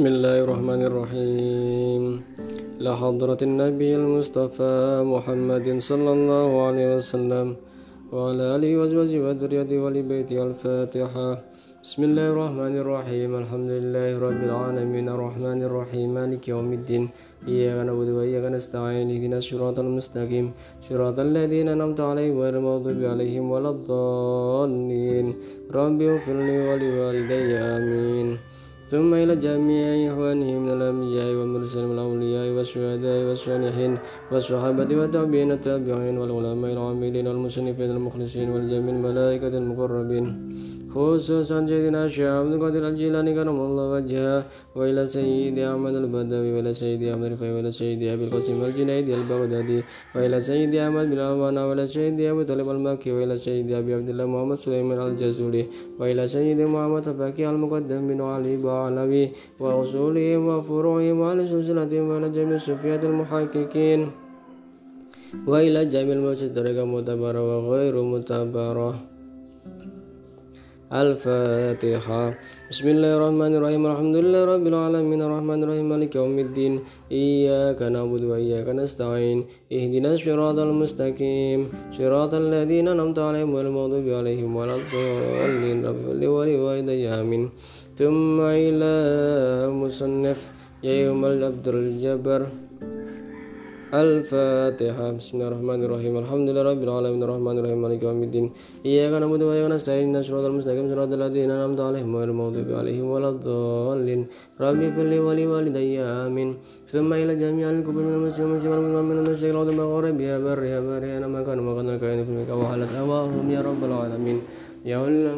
بسم الله الرحمن الرحيم. لحضرة النبي المصطفى محمد صلى الله عليه وسلم وعلى آله وأزواجه وذريته ولبيته الفاتحة. بسم الله الرحمن الرحيم. الحمد لله رب العالمين. الرحمن الرحيم. مالك يوم الدين. إياك نعبد وإياك نستعين. اهدنا الصراط المستقيم. صراط الذين أنعمت عليهم غير المغضوب عليهم ولا الضالين. رب اغفر لي ولوالدي. آمين. ثم إلى جميع إخوانه من الأنبياء والمرسلين والأولياء والشهداء والصالحين والصحابة والتابعين التابعين والعلماء العاملين والمصنفين المخلصين والجميع الملائكة المقربين. خصوصا سيدنا عبد القادر الجيلاني كرم الله وجهه وإلى سيد أحمد البدوي وإلى سيد أحمد الرفاعي وإلى سيد أبي القاسم الجنيد البغدادي وإلى سيد أحمد بن الوانا وإلى سيد أبي طالب المكي وإلى سيد أبي عبد الله محمد سليمان الجزولي وإلى سيد محمد الباكي المقدم بن علي بعلوي وأصولهم وفروعهم وعلى سلسلتهم وإلى جميع الصوفيات المحققين وإلى جميع المسجد طريقة معتبرة وغير معتبرة الفاتحة. بسم الله الرحمن الرحيم. الحمد لله رب العالمين. الرحمن الرحيم. مالك يوم الدين. إياك نعبد وإياك نستعين. اهدنا الصراط المستقيم. صراط الذين أنعمت عليهم غير المغضوب عليهم ولا الضالين. رب ولوالدي. آمين. ثم إلى مصنف يوم العبد الجبر. الفاتحة بسم الله الرحمن الرحيم الحمد لله رب العالمين الرحمن الرحيم مالك يوم الدين إياك نعبد وإياك نستعين اهدنا الصراط المستقيم صراط الذين أنعمت عليهم غير المغضوب عليهم ولا الضالين ربي اغفر لي ولوالدي آمين ثم إلى جميع الكفر من المسلمين والمسلمين من المشرق الأرض المغرب يا بر يا بر يا ما كان وما كان الكائن في الملك وحلت أواهم يا رب العالمين يا الله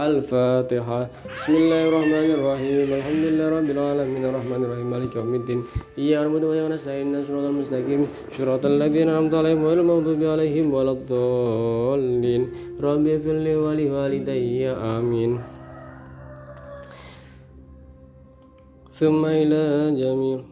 الفاتحة. بسم الله الرحمن الرحيم. الحمد لله رب العالمين. الرحمن الرحيم. مالك يوم الدين. إياك نعبد وإياك نستعين. صراط المستقيم. صراط الذين أنعمت عليهم غير المغضوب عليهم ولا الضالين. رب اغفر لي ولوالدي. آمين. ثم إلى جميع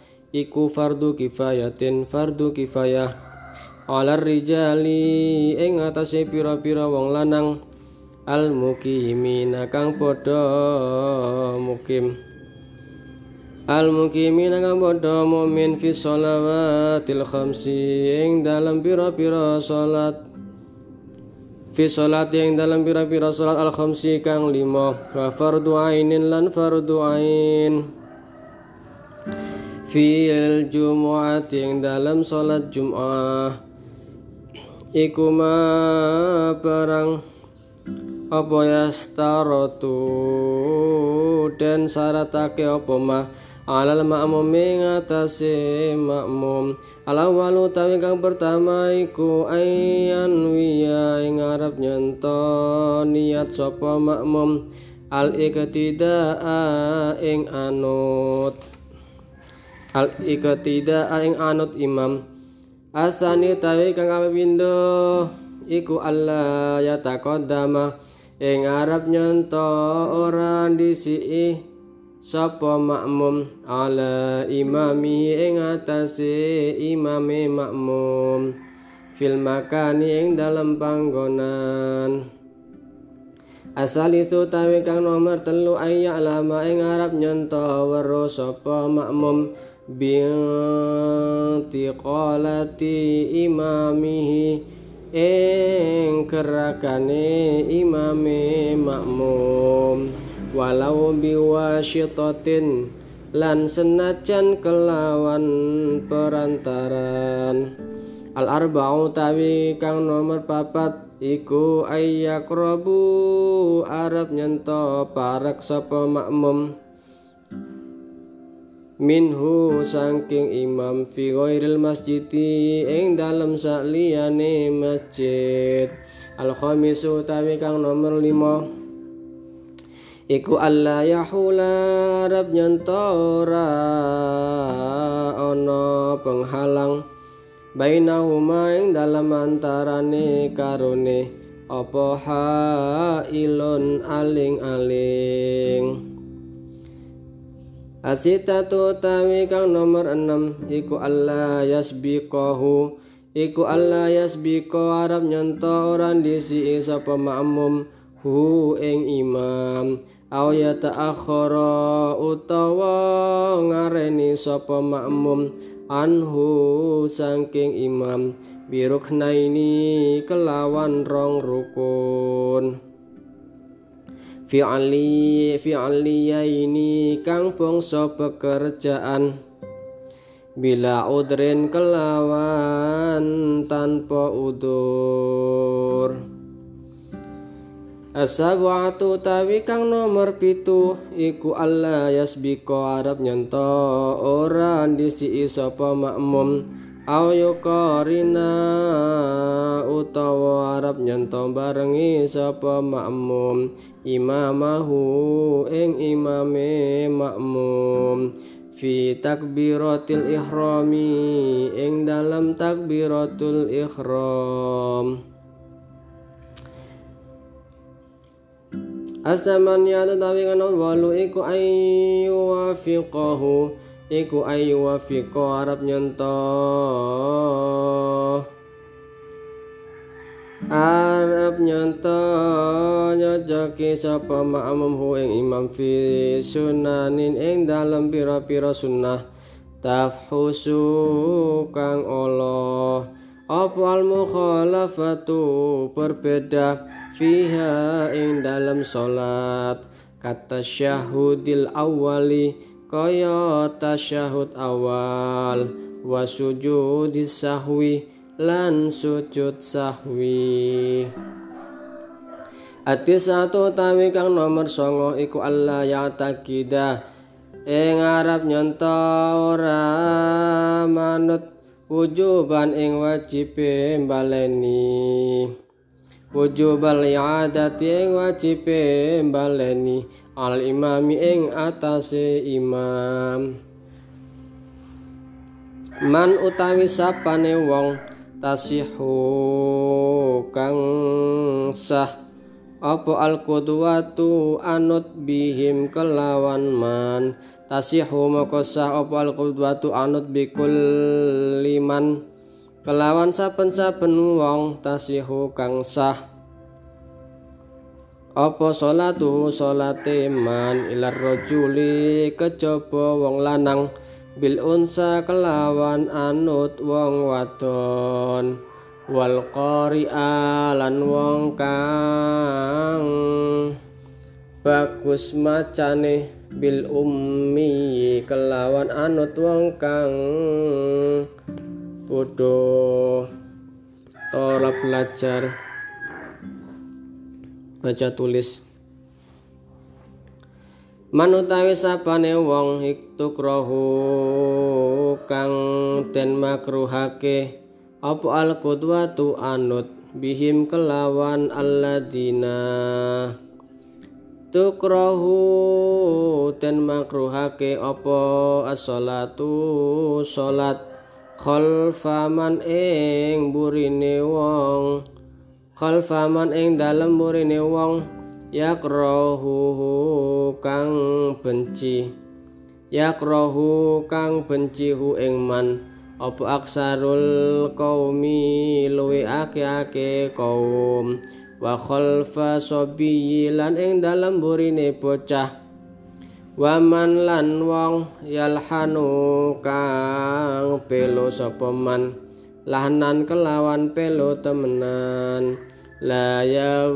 iku fardu kifayatin fardu kifayah. Alar rijali ing atase pira-pira wong lanang. Al mukimina kang padha mukim. Al mukimina kang padha mukmin fi shalawatil khamsi ing dalam pira-pira salat. Fi salat yang dalam pira-pira salat al khamsi kang lima. Wa fardu ainin lan fardu ain fil jumu'at yang dalam salat jum'ah. Iku ma barang apa ya staratu dan syaratake apa ma? Alal makmum ngatasi makmum. Alawalu tawi kang pertama iku ayan wiya ing arab niat sapa makmum. Al iktidaa ing anut al ikatida aing anut imam. Asani tawi kang kapindo iku Allah ya taqaddama ing arab nyonto ora disi sapa makmum. Ala imami ing atase imame makmum. Fil makani ing dalam panggonan. Asal itu tawi kang nomor telu ayya lama. Ing arab nyonto weruh sapa makmum bintiqalati imamihi ing kerakane imame makmum. Walau biwasyitatin lan senajan kelawan perantaran. Al arba'u tawi kang nomor papat iku ayyaqrabu arab nyento parek sapa makmum minhu saking imam fi ghairil masjidi ing dalem sakliyane masjid. Al khamisu utawi kang nomor 5 Iku Allah yahula rab nyentora ono penghalang bainahuma ing dalam antarane karone apa hailun aling-aling Asitatu tawi kang nomor enam iku Allah yasbiqahu. Iku Allah yasbiqo arab nyonto orang disi sapa ma'mum hu ing imam. Aw yata'akhkhara utawa ngareni sapa makmum anhu saking imam. Biruknaini kelawan rong rukun fi'ali fi'aliyaini kang bangsa pekerjaan. Bila udrin kelawan tanpa udur. Asabatu tawi kang nomor pitu iku Allah yasbiko arab nyanto ora disi sapa makmum au yuqarina utawa arab nyanto barengi sapa makmum? Imamahu ing imame makmum. Fi takbiratil ihrami ing dalam takbiratul ihram. Asamanya tetapi kan walu iku ayu wafiqahu iku ayu wafiqo Arab nyento Arab nyento nyojoki sapa ma'amum hu ing imam fi sunanin ing dalam pira-pira sunnah. Tafhusu kang Allah apa al mukhalafatu? Berbeda fiha ing dalam salat. Kata syahudil awali kaya tasyahud awal wa sujudis sahwi lan sujud sahwi. Ati satu tawi kang nomor songo iku Allah ya takida ing Arab nyonto ora manut wujuban ing wajib baleni wujubal i'adati ing wajib baleni al imami ing atase imam. Man utawi sapane wong tasihu kang sah apa al qudwatu anut bihim kelawan man? Tasihu maka sah apa al qudwatu anut bikul liman kelawan saben-saben wong tasihu kang sah. Apa salatu salate man ilar rajuli? Kejaba wong lanang bil unsa kelawan anut wong wadon. Wal qari'a lan wong kang bagus macane bil ummi. Kelawan anut wong kang bodoh. Tora belajar. Baca tulis. Manutawi sapane wong iktukrohu kang den makruhake apa al qudwatu anut bihim kelawan alladina tukrohu den makruhake apa as-salatu? Salat khalfaman ing burine wong. Khalfaman ing dalem burine wong. Yakrohu kang benci. Yakrohu kang benci hu ing man. Apa aksarul qaumi luwi ake-ake kaum? Wa khalfa sabiyilan ing dalem burine bocah Waman lan wong yalhanu kang pelo sapa man. Lahnan kelawan pelo temenan. La ya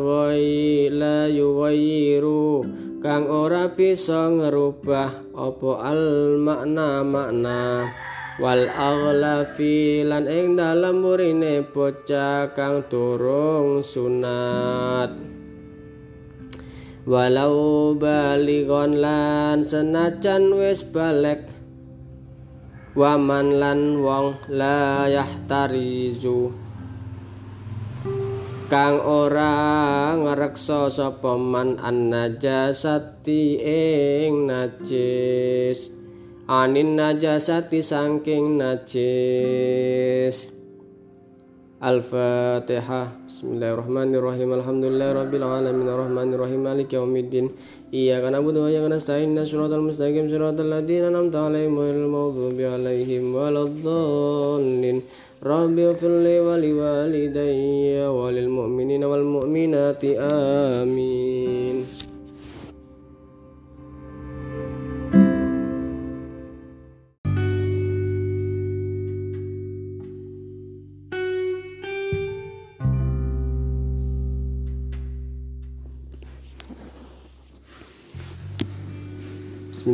la yuwayiru kang ora bisa ngerubah apa al makna makna wal aghlafi lan ing dalam murine bocah kang turung sunat walau baligon lan senajan wis balek waman lan wong la yahtarizu. Kang ora ngreksa sapa man an najasati ing najis. Anin najasati saking najis Al-Fatihah Bismillahirrahmanirrahim. Alhamdulillah Rabbil Alamin. Ar-Rahmanirrahim. Malik Yawmiddin. Iyaka na'budu wa iyaka nasta'in. Shiratal mustaqim. Shiratal ladzina an'amta 'alaihim ghairil maghdubi 'alaihim waladdallin. Rabbi ighfir li wa liwalidayya wa lil mu'minina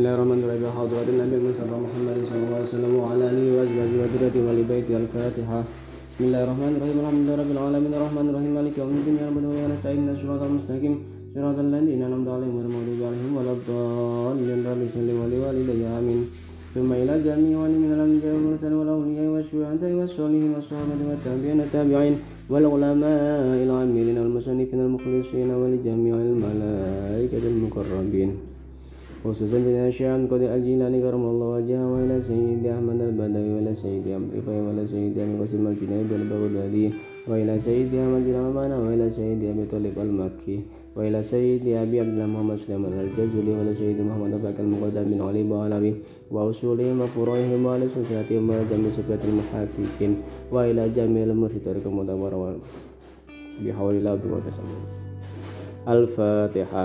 الله الرحمن الرحيم حضرة النبي المصطفى محمد صلى الله عليه وسلم وعلى آله وأزواجه وذريته ولبيت الفاتحة بسم الله الرحمن الرحيم الحمد لله رب العالمين الرحمن الرحيم مالك يوم الدين يا رب ونستعين من الصراط المستقيم صراط الذين أنعمت عليهم غير المغضوب عليهم ولا الضالين رب صل ولوالدي آمين ثم إلى الجميع من الأنبياء والمرسلين والأولياء والشهداء والصالحين والصحابة والتابعين التابعين والعلماء العاملين والمصنفين المخلصين ولجميع الملائكة المقربين خصوصا سيدنا الشام قد الجيلاني كرم الله وجهه وإلى سيدي أحمد البدوي وإلى سيدي عبد الرفاعي وإلى سيدي أبي القاسم الجنيد والبغدادي وإلى سيدي أحمد بن عمان وإلى سيدي أبي طالب المكي وإلى سيدي أبي عبد الله محمد سليمان الجزولي وإلى سيدي محمد أباك المقدم بن علي بعلوي وأصولهم وفروعهم وعلى سلسلتهم وإلى جميع سكرة المحققين وإلى جميع المرشد طريق المدبر بحول الله وقوته الفاتحة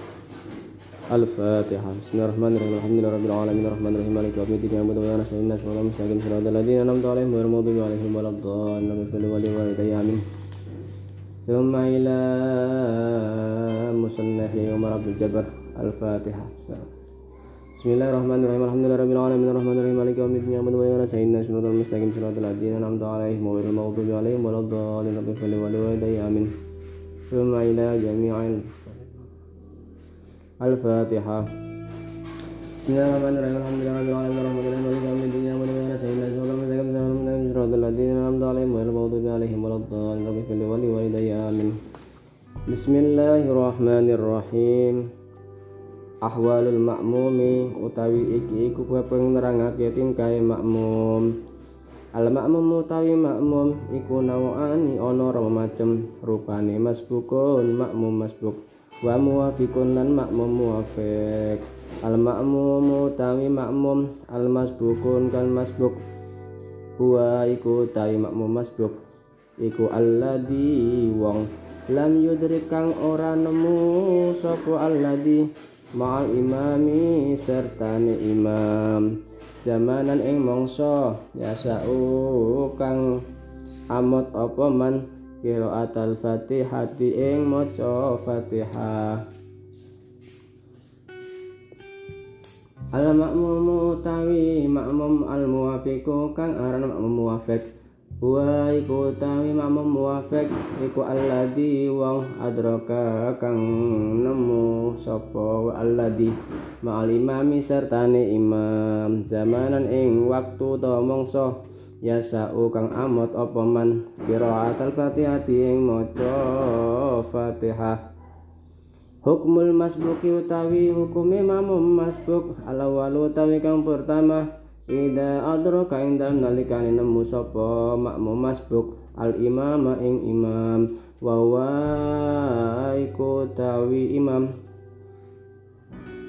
الفاتحة. بسم الله الرحمن الرحيم. الحمد لله رب العالمين. الرحمن الرحيم. مالك يوم الدين. يعبد ويا نستعين. صراط المستقيم صراط الذين أنعمت عليهم غير المغضوب عليهم ولا الضالين. اغفر لي ولوالدي آمين ثم إلى مصنف يوم رب الجبر. الفاتحة. بسم الله الرحمن الرحيم. الحمد لله رب العالمين. الرحمن الرحيم. مالك يوم الدين. يعبد ويا نستعين. صراط المستقيم صراط الذين أنعمت عليهم غير المغضوب عليهم ولا الضالين. اغفر لي ولوالدي آمين ثم إلى جميع Al-Fatihah. Bismillahirrahmanirrahim. Ahwalul ma'mumi utawi iki iku kaping nerangake tingkae makmum. Al makmum utawi makmum iku nawani ana rong macem. Rupane masbukun makmum masbuk wa muwafiqun lan makmum muwafiq. Al makmum utawi makmum al masbukun kan masbuk huwa iku utawi makmum masbuk iku alladhi wong lam yudrik kang ora nemu sapa alladhi. Ma'al imami sertane imam. Zamanan ing mangsa yasau kang amot apa man qiraatul fatihati ing maca fatihah. Al makmum utawi makmum al muwafiqu kang aran makmum muwafiq. Wa iku utawi makmum muwafiq iku alladhi wong adraka kang nemu sapa alladhi ma'al imami sertane imam. Zamanan ing waktu utawa mangsa ya sa'u kang amot apa man? Qiraatul fatihati ing maca fatihah. Hukmul masbuki utawi hukume mamum masbuk. Alawal utawi kang pertama. Ida adraka ing dalem nalikane nemu sapa makmum masbuk? Al imama ing imam. Wa wa iku utawi imam.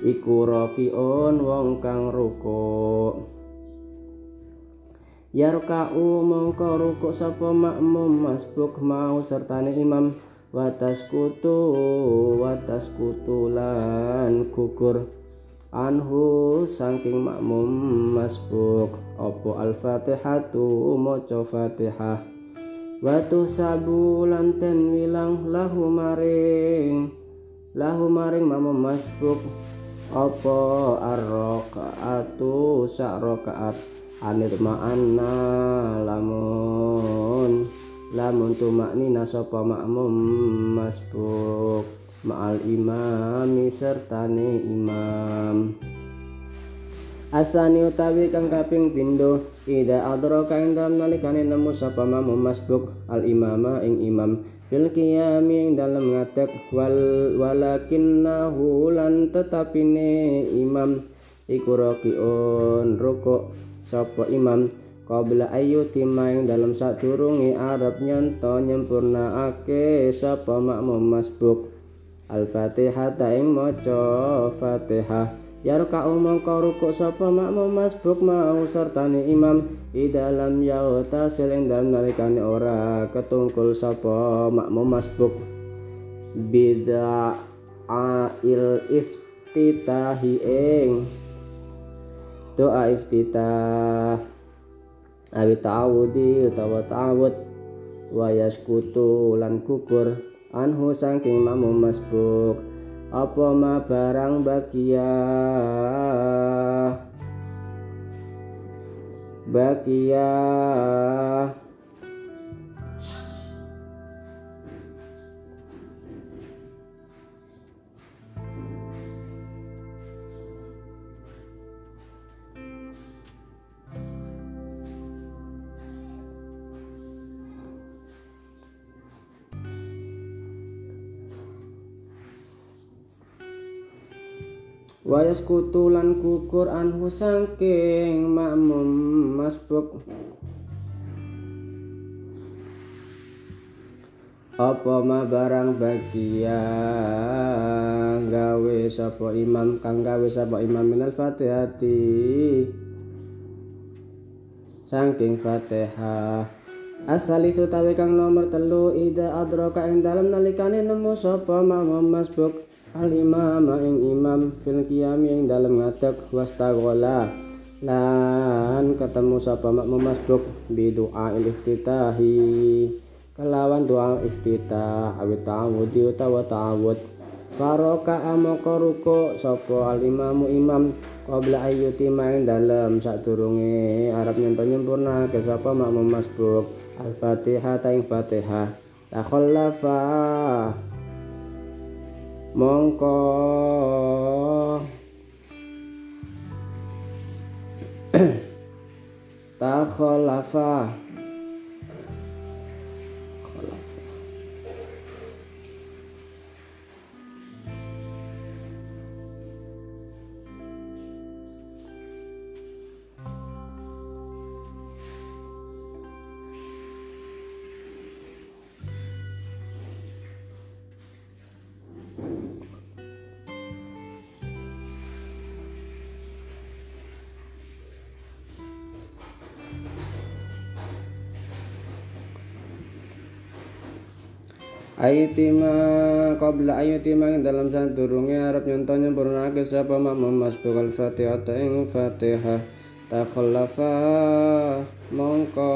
Iku rakiun wong kang rukuk Yarka'u mongko rukuk sapa makmum masbuk mau sertane imam. Watas kutu watas kutulan kukur anhu saking makmum masbuk opo al-fatihatu maca fatihah. Watu sabu lanten wilang lahu maring. Lahu maring makmum masbuk opo arrokaatu sak rakaat anir ma'anna lamun lamun tumaknina sapa makmum masbuk. Ma'al imami sertane imam. Asani utawi kang kaping pindho ida adraka ing dalem nalikane nemu sapa makmum masbuk al imama ing imam. Fil qiyami ing dalem ngadeg wal walakinnahu lan tetapine imam. Iku rakiun rukuk sapa imam qabla ayu timaing dalam sadurunge arep nyento nyempurnaake sapa makmum masbuk. Al-Fatihah ta ing maca Fatihah. Yarka umangka rukuk sapa makmum masbuk mau sertane imam. I dalam yauta siling dalam nalikane ora ketungkul sapa makmum masbuk. Bida il iftitahi ing doa iftitah. Awi ta'awudi utawa ta'awud. Wa yaskutu lan kukur anhu saking makmum masbuk. Apa ma barang bagia? Bagia Wayas kutulan kukur anhu sangking makmum masbuk. Apa ma barang bagia gawe sapa imam? Kang gawe sapa imam minal fatihati? Sangking fatihah. Asal itu tawi kang nomor telu ida adroka ing dalam nalikane nemu sapa makmum masbuk al imam ing imam fil qiyami ing dalem ngadeg wastaghala lan ketemu sapa makmum masbuk bi doa iftitahi. Kelawan doa iftitah awit ta'awudi utawa ta'awud. Faroka amoko ruko sapa al imamu imam qabla ayyuti maing dalem. Sadurunge arep nyempo nyempurna ke sapa makmum masbuk al-fatihah ta ing fatihah. Takhallafa mongko. Takhalafa Ayutima qabla ayutima ing dalam sadurunge arep nyonto nyempurnake sapa makmum masbuk al-Fatihah ing Fatihah. Takhallafa mongko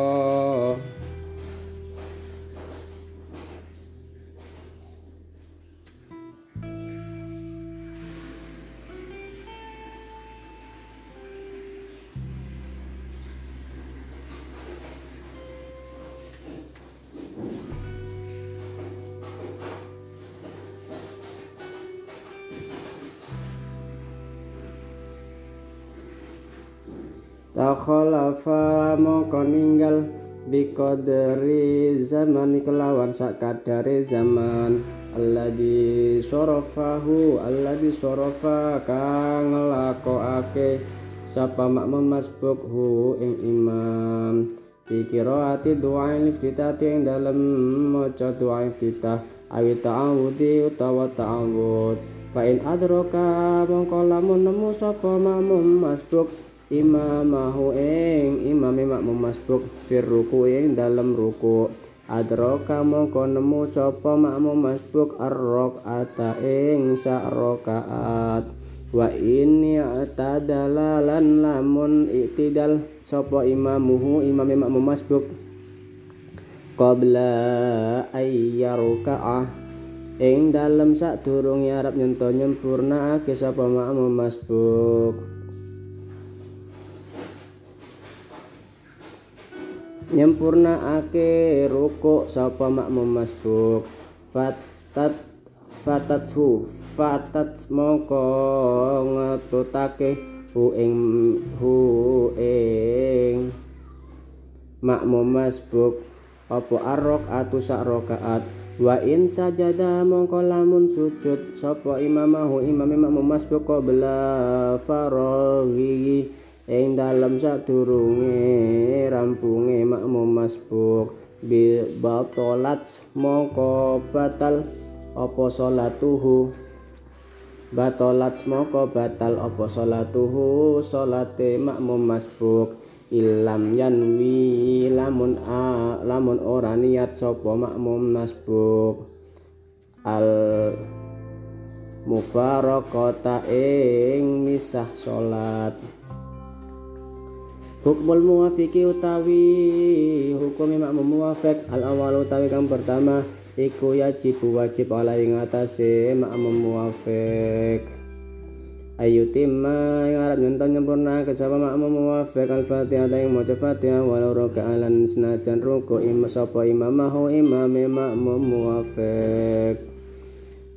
takhalafa mongko ninggal biqadri zaman kelawan sakadare zaman. Alladzi sarafahu alladzi sarafa kang nglakokake sapa makmum masbuk hu ing imam. Pikirati doa iftitah ing dalem maca doa iftitah awi ta'awudi utawa ta'awud. Fa in adraka mongko lamun nemu sapa makmum masbuk imamahu ing imame makmum masbuk fir ruku ing dalem ruku. Adroka mongko nemu sapa makmum masbuk ata ing sak rakaat wa ini atadala lan lamun iktidal sapa imamuhu imame makmum masbuk qabla ayyarukaah. Ing dalem sadurunge arep nyento nyempurnakake sapa makmum masbuk nyempurnaake rukuk sapa makmum masbuk fatat fatathu fatat mongko ngetutake hu ing hu ing. Makmum masbuk apa arok atu sak rakaat wa in sajada mongko lamun sujud sapa imamahu imam makmum masbuk qabla faraghi ing dalem sadurunge rampunge makmum masbuk. Bi batalat mongko batal apa salatuhu batalat mongko batal apa salatuhu salate makmum masbuk. Ilam yanwi lamun a lamun ora niat sapa makmum masbuk. Al mufaraqata ing misah salat Hukmul muwafiqi utawi hukum makmum muwafiq al awal utawi kang pertama iku yajib wajib ala ing atase makmum muwafiq ayu timma yang arab nyonton nyempurna kesapa makmum muwafiq al-fatihah yang maca fatihah walau roka'alan senajan ruku imam sapa imamahu imam makmum muwafiq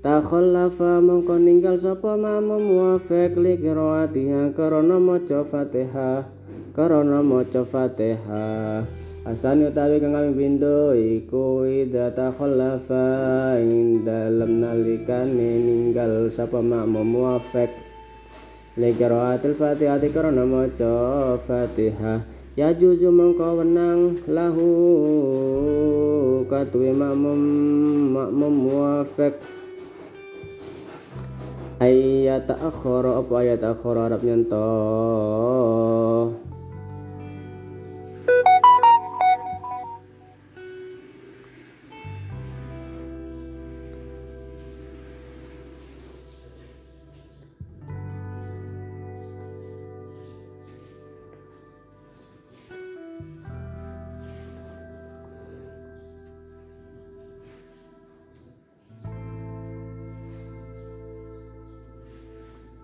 takhallafa mongko ninggal sapa makmum muwafiq li qiraatiha karena maca fatihah karena maca fatihah. Asani utawi kang kami pindo iku ida takhallafa ing dalem nalikane ninggal sapa makmum muwafiq Liqiraatil Fatihah karena maca Fatihah. Ya juzu mengko wenang lahu katuwe makmum makmum muwafiq ayat akhara apa ayat akhara Arab nyentoh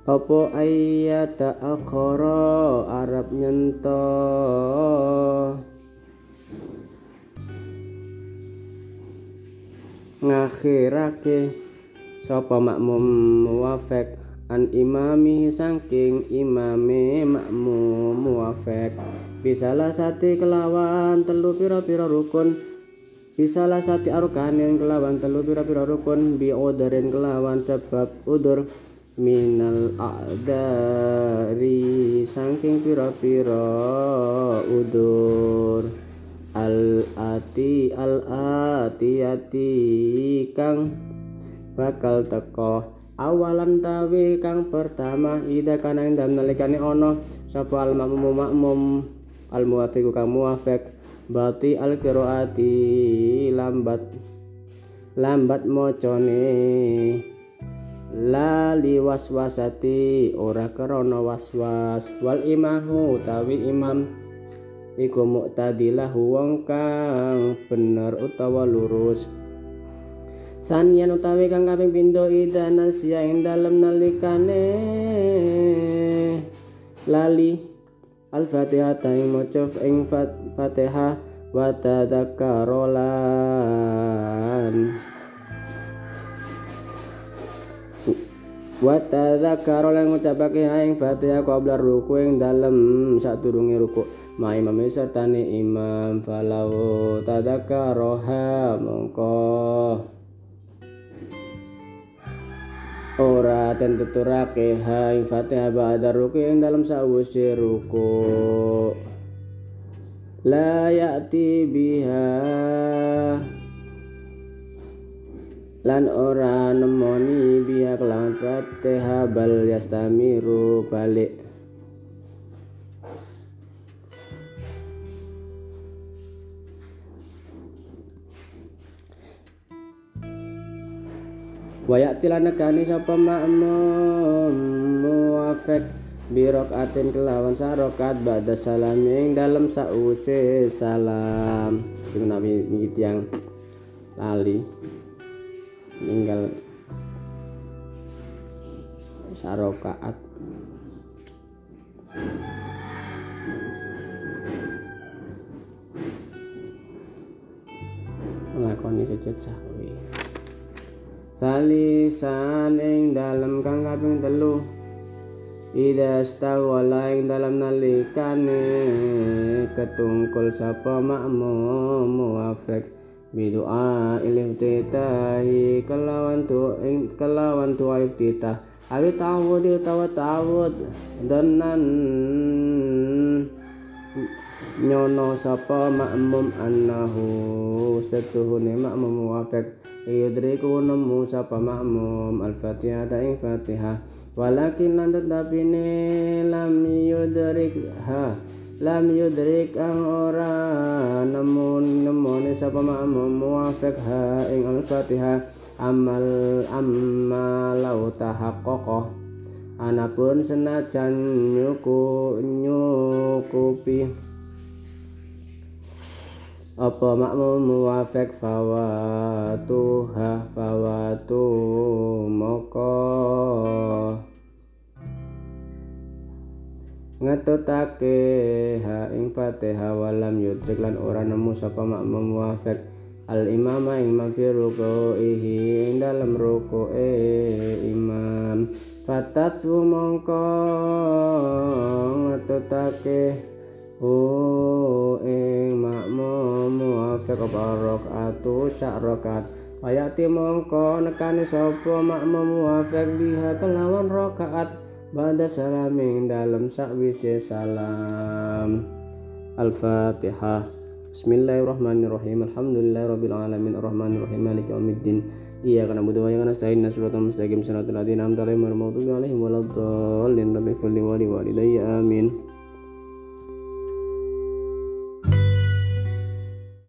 apa ayat akhara Arab nyento? Ngakhirake sapa makmum muwafiq an imami saking imame makmum muwafiq bisalah sate kelawan telu pira-pira rukun. Bisalah sate arkanin kelawan telu pira-pira rukun. Bi kelawan sebab udur minal a'dari saking pira-pira udur. Al ati al ati ati kang bakal teko. Awalan tawi kang pertama ida kana ing dalem nalikane ana. Sapa al makmum? Makmum al muwafiq kang muwafiq bati al qiraati lambat lambat macane lali waswasati ora krana waswas. Wal imahu utawi imam iku muktadilah wong kang bener utawa lurus. Sanian utawi kang kaping pindho idana sia ing dalem nalikane. Lali Al-Fatihah ing maca ing Fatihah wa tadzakkarolan wa tadzakkaru lan ngucapake ing Fatihah qabla ruku ing dalem sadurunge ruku. Ma imam sertane imam falau tadzakkaroha mongko. Ora den tuturake ha ing Fatihah ba'da ruku ing dalem sawise ruku. La ya'ti biha lan ora nemoni biak lan fatihah bal yastamiru balik. Wayak tilanegani sapa makmum muafek. Birok atin kelawan sarokat ba'da salam ing dalem sause salam. Sing nabi yang lali meninggal sarokaat. Sujud sahwi salisan ing dalam kang kaping telu. Ida stawala ing dalam nalikane. Ketungkul sapa makmum muafek bidoa titahi kelawan tu ing kelawan tu titah. Awi tawud utawa tawud danan nyono sapa makmum annahu. Setuhune makmum muafek yudriku nemu sapa makmum. Al-fatihah ing fatihah. Walakin lan tetapi ne lam yudrik ha lam yudrik ang ora nemu nemu sapa makmum muwafiq ha ing al-fatihah amal amma lau tahaqqaqa anapun senajan nyuku nyukupi. Apa makmum muwafek fawatuha fawatu moko ngetutake ha ing fatihah walam yudrik lan ora nemu sapa makmum muwafek al imama imam fi ruku'ihi ing dalam ruku'e imam. Fatatu mongko ngetutake hu ing makmum muafiq atu sak rakaat Ayati mongko nekani sapa makmum muafiq biha kelawan rakaat bada salaming dalam sakwise salam. Al-Fatihah. Bismillahirrahmanirrahim. Alhamdulillahirabbil alamin. Arrahmanirrahim. Maliki yaumiddin. Iyyaka na'budu wa iyyaka nasta'in. Shiratal mustaqim. Shiratal ladzina an'amta 'alaihim ghairil maghdubi 'alaihim waladdallin. Rabbil ighfir amin